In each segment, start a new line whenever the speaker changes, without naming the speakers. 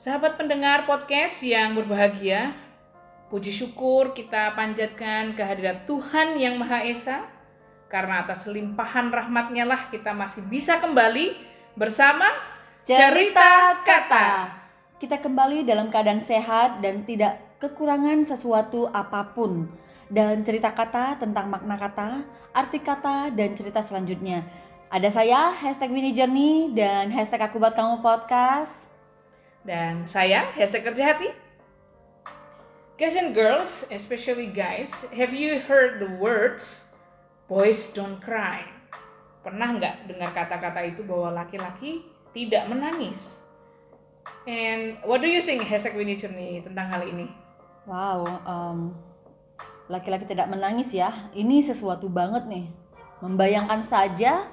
Sahabat pendengar podcast yang berbahagia, puji syukur kita panjatkan kehadirat Tuhan yang Maha Esa, karena atas limpahan rahmatnya lah kita masih bisa kembali bersama Cerita Kata.
Kita kembali dalam keadaan sehat dan tidak kekurangan sesuatu apa pun. Dan cerita kata tentang makna kata, arti kata, dan cerita selanjutnya. Ada saya, hashtag Winnie Journey, dan hashtag aku buat kamu podcast.
Dan saya, hashtag kerja hati. Guys and girls, especially guys, have you heard the words boys don't cry? Pernah nggak dengar kata-kata itu bahwa laki-laki tidak menangis? And what do you think, hashtag Winnie Journey, tentang hal ini?
Wow, um, laki-laki tidak menangis ya. Ini sesuatu banget nih. Membayangkan saja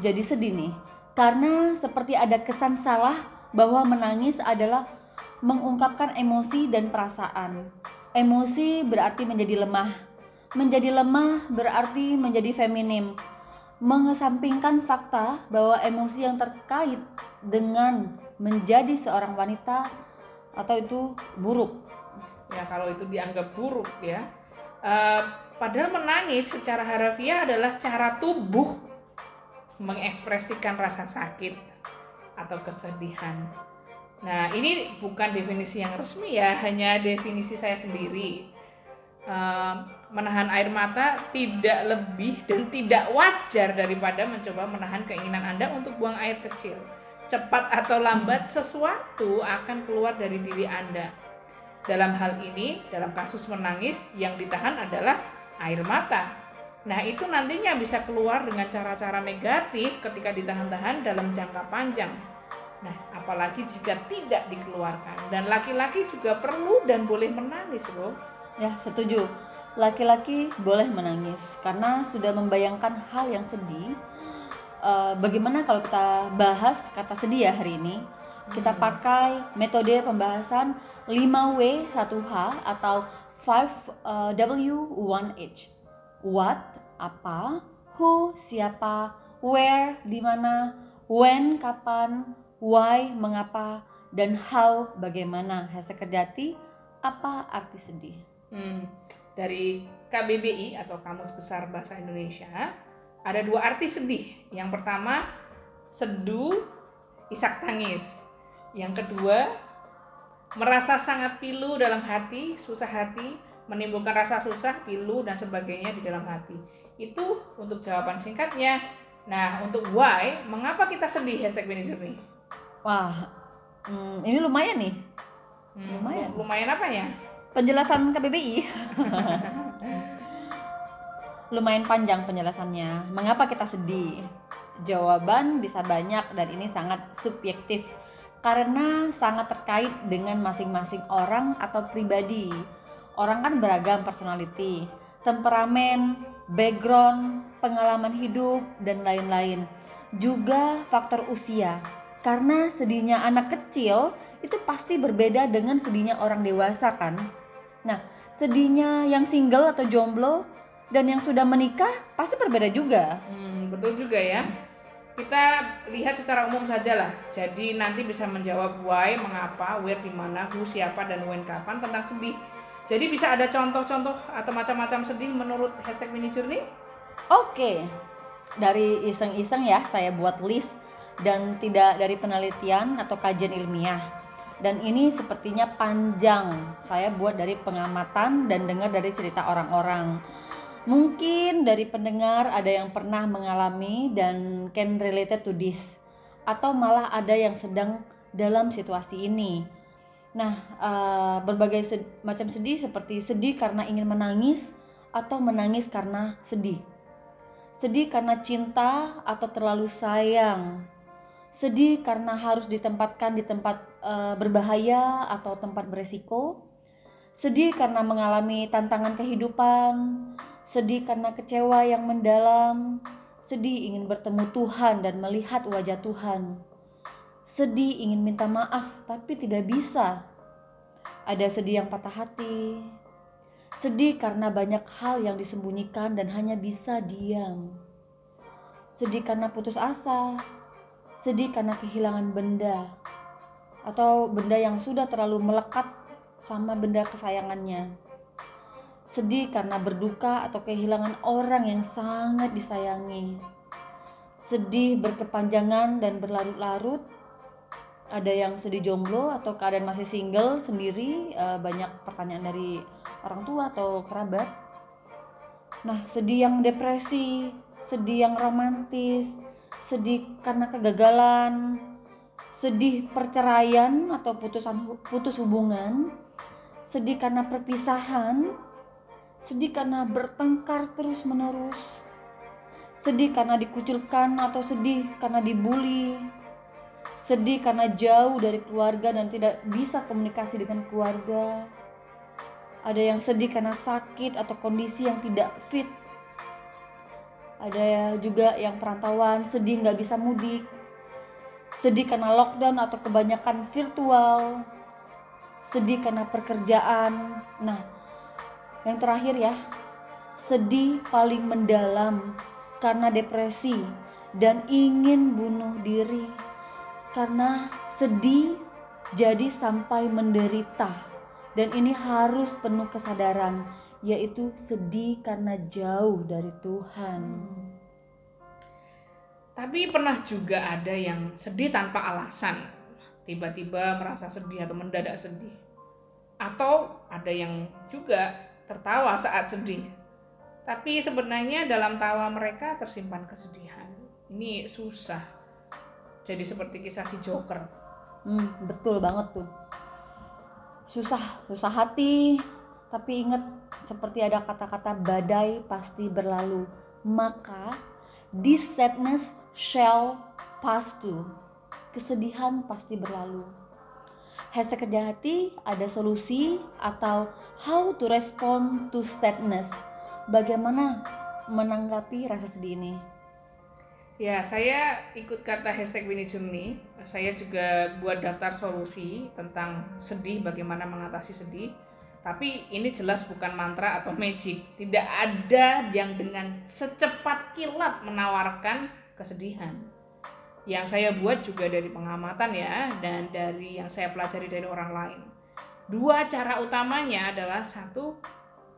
jadi sedih nih. Karena seperti ada kesan salah bahwa menangis adalah mengungkapkan emosi dan perasaan. Emosi berarti menjadi lemah. Menjadi lemah berarti menjadi feminim. Mengesampingkan fakta bahwa emosi yang terkait dengan menjadi seorang wanita atau itu buruk.
Ya kalau itu dianggap buruk ya. Uh, padahal menangis secara harafiah adalah cara tubuh mengekspresikan rasa sakit atau kesedihan. Nah, ini bukan definisi yang resmi ya, hanya definisi saya sendiri. Menahan air mata tidak lebih dan tidak wajar daripada mencoba menahan keinginan Anda untuk buang air kecil. Cepat atau lambat sesuatu akan keluar dari diri Anda. Dalam hal ini, dalam kasus menangis yang ditahan adalah air mata. Nah, itu nantinya bisa keluar dengan cara-cara negatif ketika ditahan-tahan dalam jangka panjang. Nah, apalagi jika tidak dikeluarkan. Dan laki-laki juga perlu dan boleh menangis, loh.
Ya, setuju. Laki-laki boleh menangis karena sudah membayangkan hal yang sedih. Uh, bagaimana kalau kita bahas kata sedih ya hari ini? Kita hmm. pakai metode pembahasan 5W1H atau 5W1H. Uh, What, apa, who, siapa, where, di mana, when, kapan, why, mengapa, dan how, bagaimana. Hashtag kerjati, apa arti sedih?
Hmm, dari KBBI atau Kamus Besar Bahasa Indonesia, ada dua arti sedih. Yang pertama, seduh, isak tangis. Yang kedua, merasa sangat pilu dalam hati, susah hati, menimbulkan rasa susah, pilu dan sebagainya di dalam hati. Itu untuk jawaban singkatnya. Nah, untuk why, mengapa kita sedih hashtag manager nih?
Wah, hmm, ini lumayan nih.
Hmm, lumayan. Lumayan apa ya?
Penjelasan KBBI. lumayan panjang penjelasannya. Mengapa kita sedih? Jawaban bisa banyak dan ini sangat subjektif karena sangat terkait dengan masing-masing orang atau pribadi. Orang kan beragam personality, temperamen, background, pengalaman hidup, dan lain-lain. Juga faktor usia, karena sedihnya anak kecil itu pasti berbeda dengan sedihnya orang dewasa kan. Nah, sedihnya yang single atau jomblo dan yang sudah menikah pasti berbeda juga.
Hmm, betul juga ya kita lihat secara umum saja lah. Jadi nanti bisa menjawab why, mengapa, where, di mana, who, siapa, dan when, kapan tentang sedih. Jadi bisa ada contoh-contoh atau macam-macam sedih menurut hashtag mini journey?
Oke, dari iseng-iseng ya saya buat list dan tidak dari penelitian atau kajian ilmiah. Dan ini sepertinya panjang. Saya buat dari pengamatan dan dengar dari cerita orang-orang Mungkin dari pendengar ada yang pernah mengalami dan can related to this atau malah ada yang sedang dalam situasi ini. Nah, uh, berbagai macam sedih seperti sedih karena ingin menangis atau menangis karena sedih. Sedih karena cinta atau terlalu sayang. Sedih karena harus ditempatkan di tempat uh, berbahaya atau tempat beresiko. Sedih karena mengalami tantangan kehidupan. Sedih karena kecewa yang mendalam, sedih ingin bertemu Tuhan dan melihat wajah Tuhan, sedih ingin minta maaf tapi tidak bisa. Ada sedih yang patah hati, sedih karena banyak hal yang disembunyikan dan hanya bisa diam, sedih karena putus asa, sedih karena kehilangan benda, atau benda yang sudah terlalu melekat sama benda kesayangannya. Sedih karena berduka atau kehilangan orang yang sangat disayangi. Sedih berkepanjangan dan berlarut-larut. Ada yang sedih jomblo atau keadaan masih single sendiri, eh, banyak pertanyaan dari orang tua atau kerabat. Nah, sedih yang depresi, sedih yang romantis, sedih karena kegagalan, sedih perceraian atau putusan putus hubungan, sedih karena perpisahan, sedih karena bertengkar terus-menerus, sedih karena dikucilkan atau sedih karena dibully, sedih karena jauh dari keluarga dan tidak bisa komunikasi dengan keluarga. Ada yang sedih karena sakit atau kondisi yang tidak fit. Ada juga yang perantauan sedih nggak bisa mudik. Sedih karena lockdown atau kebanyakan virtual, sedih karena pekerjaan. Nah, yang terakhir ya, sedih paling mendalam karena depresi dan ingin bunuh diri. Karena sedih jadi sampai menderita. Dan ini harus penuh kesadaran yaitu sedih karena jauh dari Tuhan.
Tapi pernah juga ada yang sedih tanpa alasan, tiba-tiba merasa sedih atau mendadak sedih. Atau ada yang juga tertawa saat sedih. Tapi sebenarnya dalam tawa mereka tersimpan kesedihan. Ini susah. Jadi seperti kisah si Joker.
Hmm, betul banget tuh. Susah, susah hati. Tapi ingat seperti ada kata-kata badai pasti berlalu. Maka this sadness shall pass too. Kesedihan pasti berlalu. Hashtag kerja hati ada solusi atau how to respond to sadness. Bagaimana menanggapi rasa sedih ini?
Ya, saya ikut kata hashtag Winnie Journey. Saya juga buat daftar solusi tentang sedih, bagaimana mengatasi sedih. Tapi ini jelas bukan mantra atau magic. Tidak ada yang dengan secepat kilat menawarkan kesedihan. Yang saya buat juga dari pengamatan ya dan dari yang saya pelajari dari orang lain. Dua cara utamanya adalah satu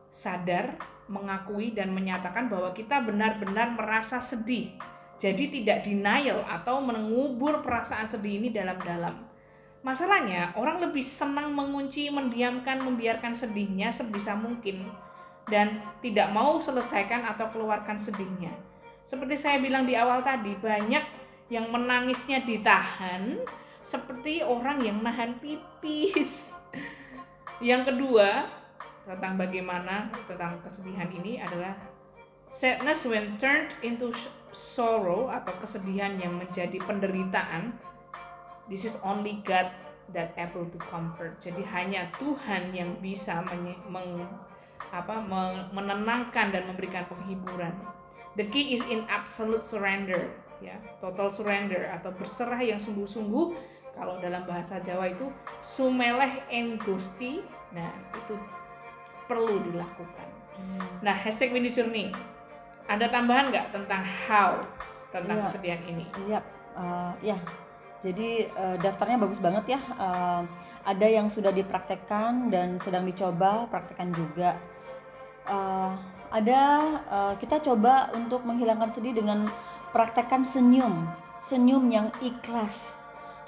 sadar, mengakui dan menyatakan bahwa kita benar-benar merasa sedih. Jadi tidak denial atau mengubur perasaan sedih ini dalam-dalam. Masalahnya, orang lebih senang mengunci, mendiamkan, membiarkan sedihnya sebisa mungkin dan tidak mau selesaikan atau keluarkan sedihnya seperti saya bilang di awal tadi, banyak yang menangisnya ditahan seperti orang yang nahan pipis. Yang kedua, tentang bagaimana tentang kesedihan ini adalah sadness when turned into sorrow atau kesedihan yang menjadi penderitaan. This is only God that able to comfort. Jadi hanya Tuhan yang bisa meng, apa, menenangkan dan memberikan penghiburan. The key is in absolute surrender, ya, total surrender atau berserah yang sungguh-sungguh. Kalau dalam bahasa Jawa itu sumeleh engusti, nah itu perlu dilakukan. Hmm. Nah, hashtag Winnie Journey, ada tambahan nggak tentang how tentang iya, kesedihan ini?
Iya, uh, ya. Jadi uh, daftarnya bagus banget ya. Uh, ada yang sudah dipraktekkan dan sedang dicoba praktekkan juga. Uh, ada uh, kita coba untuk menghilangkan sedih dengan praktekkan senyum. Senyum yang ikhlas.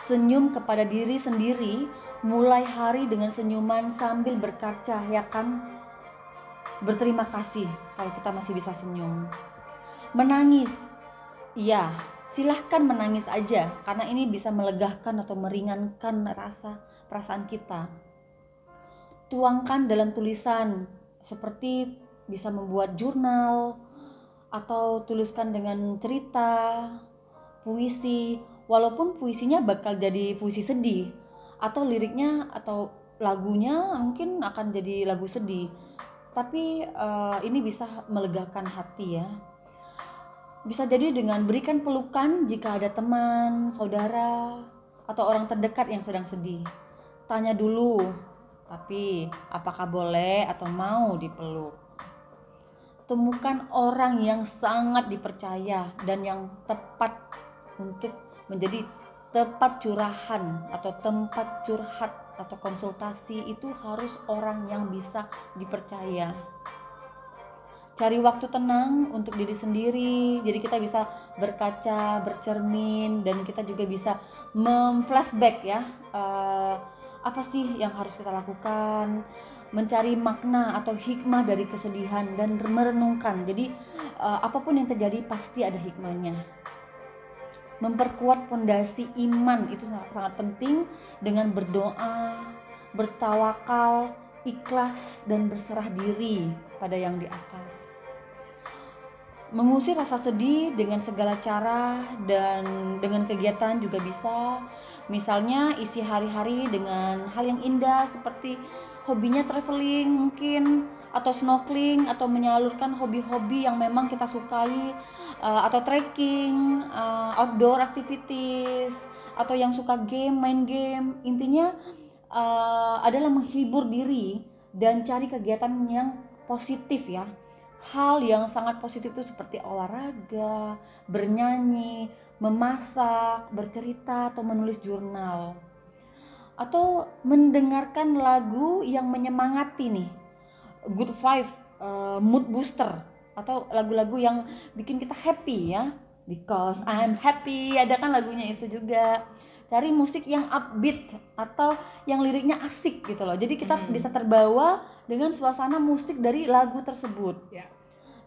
Senyum kepada diri sendiri mulai hari dengan senyuman sambil berkaca ya kan? Berterima kasih kalau kita masih bisa senyum. Menangis. Iya silahkan menangis aja karena ini bisa melegakan atau meringankan rasa perasaan kita tuangkan dalam tulisan seperti bisa membuat jurnal atau tuliskan dengan cerita, puisi, walaupun puisinya bakal jadi puisi sedih atau liriknya atau lagunya mungkin akan jadi lagu sedih. Tapi uh, ini bisa melegakan hati ya. Bisa jadi dengan berikan pelukan jika ada teman, saudara, atau orang terdekat yang sedang sedih. Tanya dulu, tapi apakah boleh atau mau dipeluk? temukan orang yang sangat dipercaya dan yang tepat untuk menjadi tempat curahan atau tempat curhat atau konsultasi itu harus orang yang bisa dipercaya cari waktu tenang untuk diri sendiri. Jadi kita bisa berkaca bercermin dan kita juga bisa memflashback ya uh, apa sih yang harus kita lakukan. Mencari makna atau hikmah dari kesedihan dan merenungkan. Jadi uh, apa pun yang terjadi pasti ada hikmahnya. Memperkuat fondasi iman itu sangat, sangat penting. Dengan berdoa bertawakal ikhlas dan berserah diri pada yang di atas mengusir rasa sedih dengan segala cara dan dengan kegiatan juga bisa. Misalnya isi hari-hari dengan hal yang indah seperti hobinya traveling mungkin atau snorkeling atau menyalurkan hobi-hobi yang memang kita sukai uh, atau trekking uh, outdoor activities atau yang suka game main game. Intinya uh, adalah menghibur diri dan cari kegiatan yang positif ya hal yang sangat positif itu seperti olahraga, bernyanyi, memasak, bercerita atau menulis jurnal. Atau mendengarkan lagu yang menyemangati nih. Good vibe, uh, mood booster atau lagu-lagu yang bikin kita happy ya. Because I'm happy, ada kan lagunya itu juga cari musik yang upbeat atau yang liriknya asik gitu loh jadi kita hmm. bisa terbawa dengan suasana musik dari lagu tersebut
ya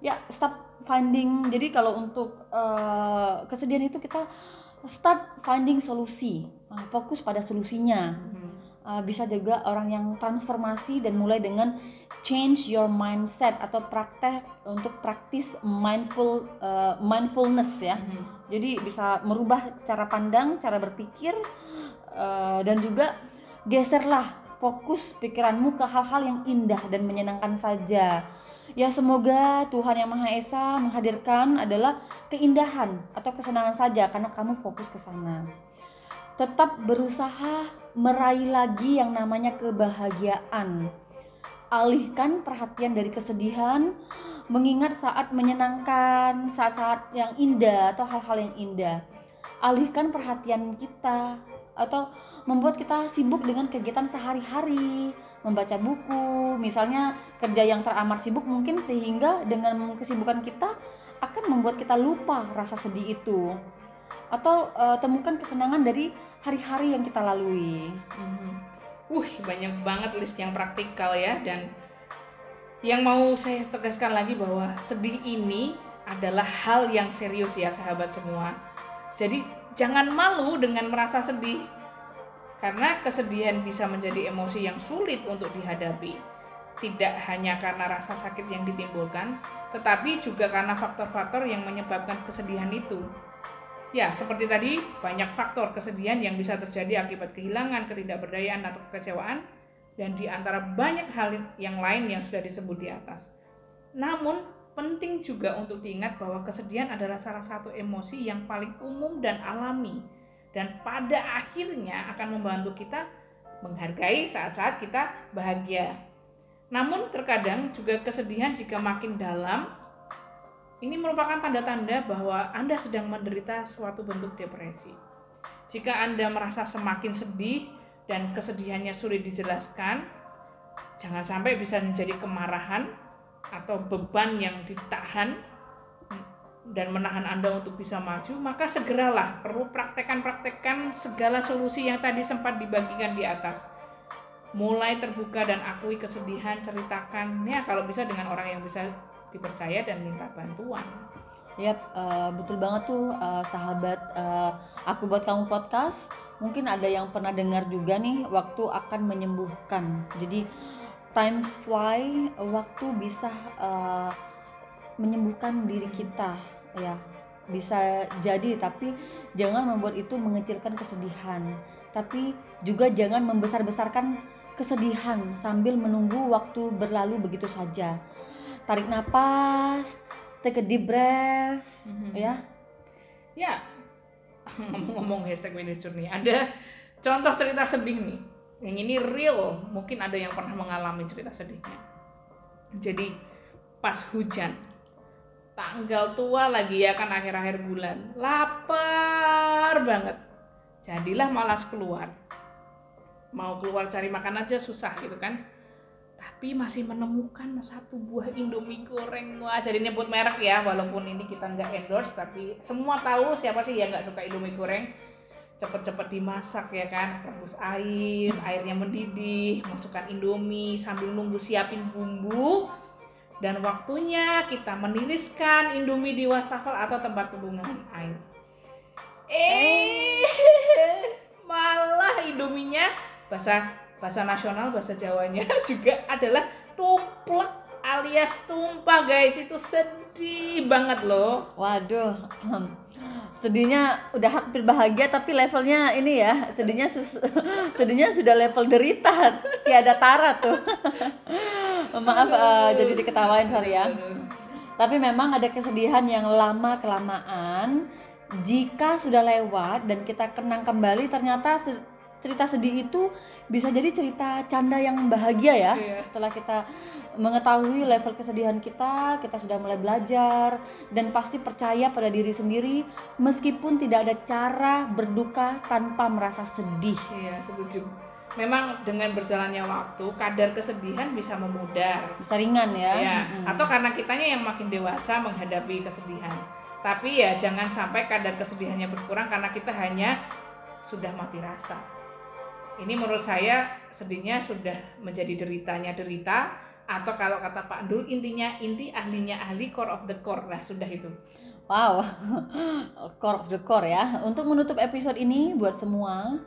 ya start finding jadi kalau untuk uh, kesedihan itu kita start finding solusi uh, fokus pada solusinya hmm. uh, bisa juga orang yang transformasi dan mulai dengan change your mindset atau praktek untuk praktis mindful uh, mindfulness ya. Mm-hmm. Jadi bisa merubah cara pandang, cara berpikir uh, dan juga geserlah fokus pikiranmu ke hal-hal yang indah dan menyenangkan saja. Ya semoga Tuhan yang Maha Esa menghadirkan adalah keindahan atau kesenangan saja karena kamu fokus ke sana. Tetap berusaha meraih lagi yang namanya kebahagiaan alihkan perhatian dari kesedihan, mengingat saat menyenangkan, saat-saat yang indah atau hal-hal yang indah. Alihkan perhatian kita atau membuat kita sibuk dengan kegiatan sehari-hari, membaca buku, misalnya kerja yang teramat sibuk mungkin sehingga dengan kesibukan kita akan membuat kita lupa rasa sedih itu. Atau uh, temukan kesenangan dari hari-hari yang kita lalui. Mm -hmm.
Wih, banyak banget list yang praktikal ya dan yang mau saya tegaskan lagi bahwa sedih ini adalah hal yang serius ya sahabat semua. Jadi jangan malu dengan merasa sedih karena kesedihan bisa menjadi emosi yang sulit untuk dihadapi. Tidak hanya karena rasa sakit yang ditimbulkan, tetapi juga karena faktor-faktor yang menyebabkan kesedihan itu. Ya, seperti tadi, banyak faktor kesedihan yang bisa terjadi akibat kehilangan, ketidakberdayaan, atau kekecewaan, dan di antara banyak hal yang lain yang sudah disebut di atas. Namun, penting juga untuk diingat bahwa kesedihan adalah salah satu emosi yang paling umum dan alami, dan pada akhirnya akan membantu kita menghargai saat-saat kita bahagia. Namun, terkadang juga kesedihan jika makin dalam ini merupakan tanda-tanda bahwa Anda sedang menderita suatu bentuk depresi. Jika Anda merasa semakin sedih dan kesedihannya sulit dijelaskan, jangan sampai bisa menjadi kemarahan atau beban yang ditahan dan menahan Anda untuk bisa maju, maka segeralah perlu praktekan-praktekan segala solusi yang tadi sempat dibagikan di atas. Mulai terbuka dan akui kesedihan, ceritakan ya kalau bisa dengan orang yang bisa dipercaya dan minta bantuan.
Yap, uh, betul banget tuh uh, sahabat uh, aku buat kamu podcast. Mungkin ada yang pernah dengar juga nih waktu akan menyembuhkan. Jadi times fly, waktu bisa uh, menyembuhkan diri kita ya. Bisa jadi tapi jangan membuat itu mengecilkan kesedihan. Tapi juga jangan membesar-besarkan kesedihan sambil menunggu waktu berlalu begitu saja tarik nafas take a deep breath mm-hmm. ya
ya ngomong-ngomong hashtag manager nih. Ada contoh cerita sedih nih. Yang ini real mungkin ada yang pernah mengalami cerita sedihnya. Jadi pas hujan tanggal tua lagi ya kan akhir-akhir bulan. Lapar banget. Jadilah malas keluar. Mau keluar cari makan aja susah gitu kan tapi masih menemukan satu buah Indomie goreng. Wah jadi nyebut merek ya walaupun ini kita nggak endorse tapi semua tahu siapa sih yang nggak suka Indomie goreng. Cepet-cepet dimasak ya kan rebus air airnya mendidih masukkan Indomie sambil nunggu siapin bumbu. Dan waktunya kita meniriskan Indomie di wastafel atau tempat pembuangan air. Eh malah Indominya bahasa bahasa nasional bahasa Jawanya juga adalah tumplek alias tumpah guys. Itu sedih banget loh.
Waduh, sedihnya udah hampir bahagia tapi levelnya ini ya, sedihnya sedihnya sudah level derita, tiada tara tuh. Maaf eh, jadi diketawain sorry ya. Tapi memang ada kesedihan yang lama kelamaan jika sudah lewat dan kita kenang kembali ternyata cerita sedih itu bisa jadi cerita canda yang bahagia ya.
Iya.
Setelah kita mengetahui level kesedihan kita, kita sudah mulai belajar dan pasti percaya pada diri sendiri meskipun tidak ada cara berduka tanpa merasa sedih.
Iya setuju memang dengan berjalannya waktu kadar kesedihan bisa memudar
Bisa ringan ya.
ya
Mm-mm.
atau karena kitanya yang makin dewasa menghadapi kesedihan tapi ya jangan sampai kadar kesedihannya berkurang karena kita hanya sudah mati rasa ini menurut saya sedihnya sudah menjadi deritanya derita atau kalau kata Pak Dul intinya inti ahlinya ahli core of the core lah sudah itu
Wow, core of the core ya. Untuk menutup episode ini buat semua,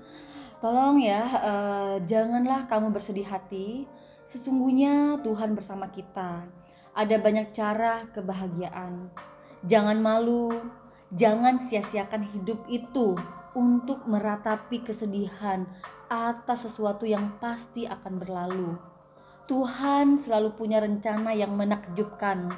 tolong ya eh, janganlah kamu bersedih hati. Sesungguhnya Tuhan bersama kita. Ada banyak cara kebahagiaan. Jangan malu, jangan sia-siakan hidup itu untuk meratapi kesedihan atas sesuatu yang pasti akan berlalu. Tuhan selalu punya rencana yang menakjubkan.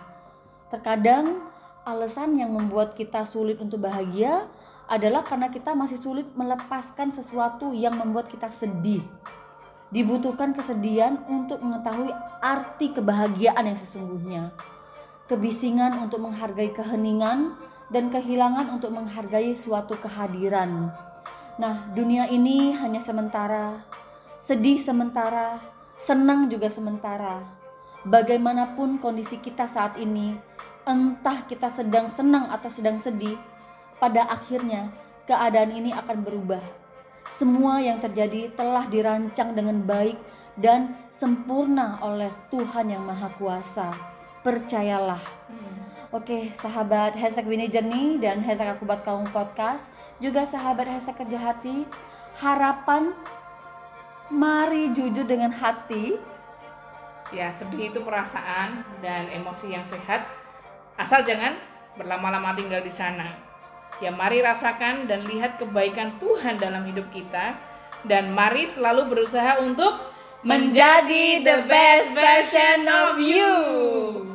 Terkadang alasan yang membuat kita sulit untuk bahagia adalah karena kita masih sulit melepaskan sesuatu yang membuat kita sedih. Dibutuhkan kesedihan untuk mengetahui arti kebahagiaan yang sesungguhnya. Kebisingan untuk menghargai keheningan dan kehilangan untuk menghargai suatu kehadiran. Nah, dunia ini hanya sementara, sedih sementara, senang juga sementara. Bagaimanapun kondisi kita saat ini, entah kita sedang senang atau sedang sedih, pada akhirnya keadaan ini akan berubah. Semua yang terjadi telah dirancang dengan baik dan sempurna oleh Tuhan yang Maha Kuasa. Percayalah. Oke, sahabat hashtag Winnie Jernih dan hashtag Akubat Kaum Podcast, juga sahabat hashtag Kerja Hati, harapan mari jujur dengan hati.
ya sedih itu perasaan dan emosi yang sehat. Asal jangan berlama-lama tinggal di sana. Ya mari rasakan dan lihat kebaikan Tuhan dalam hidup kita. Dan mari selalu berusaha untuk menjadi the best version of you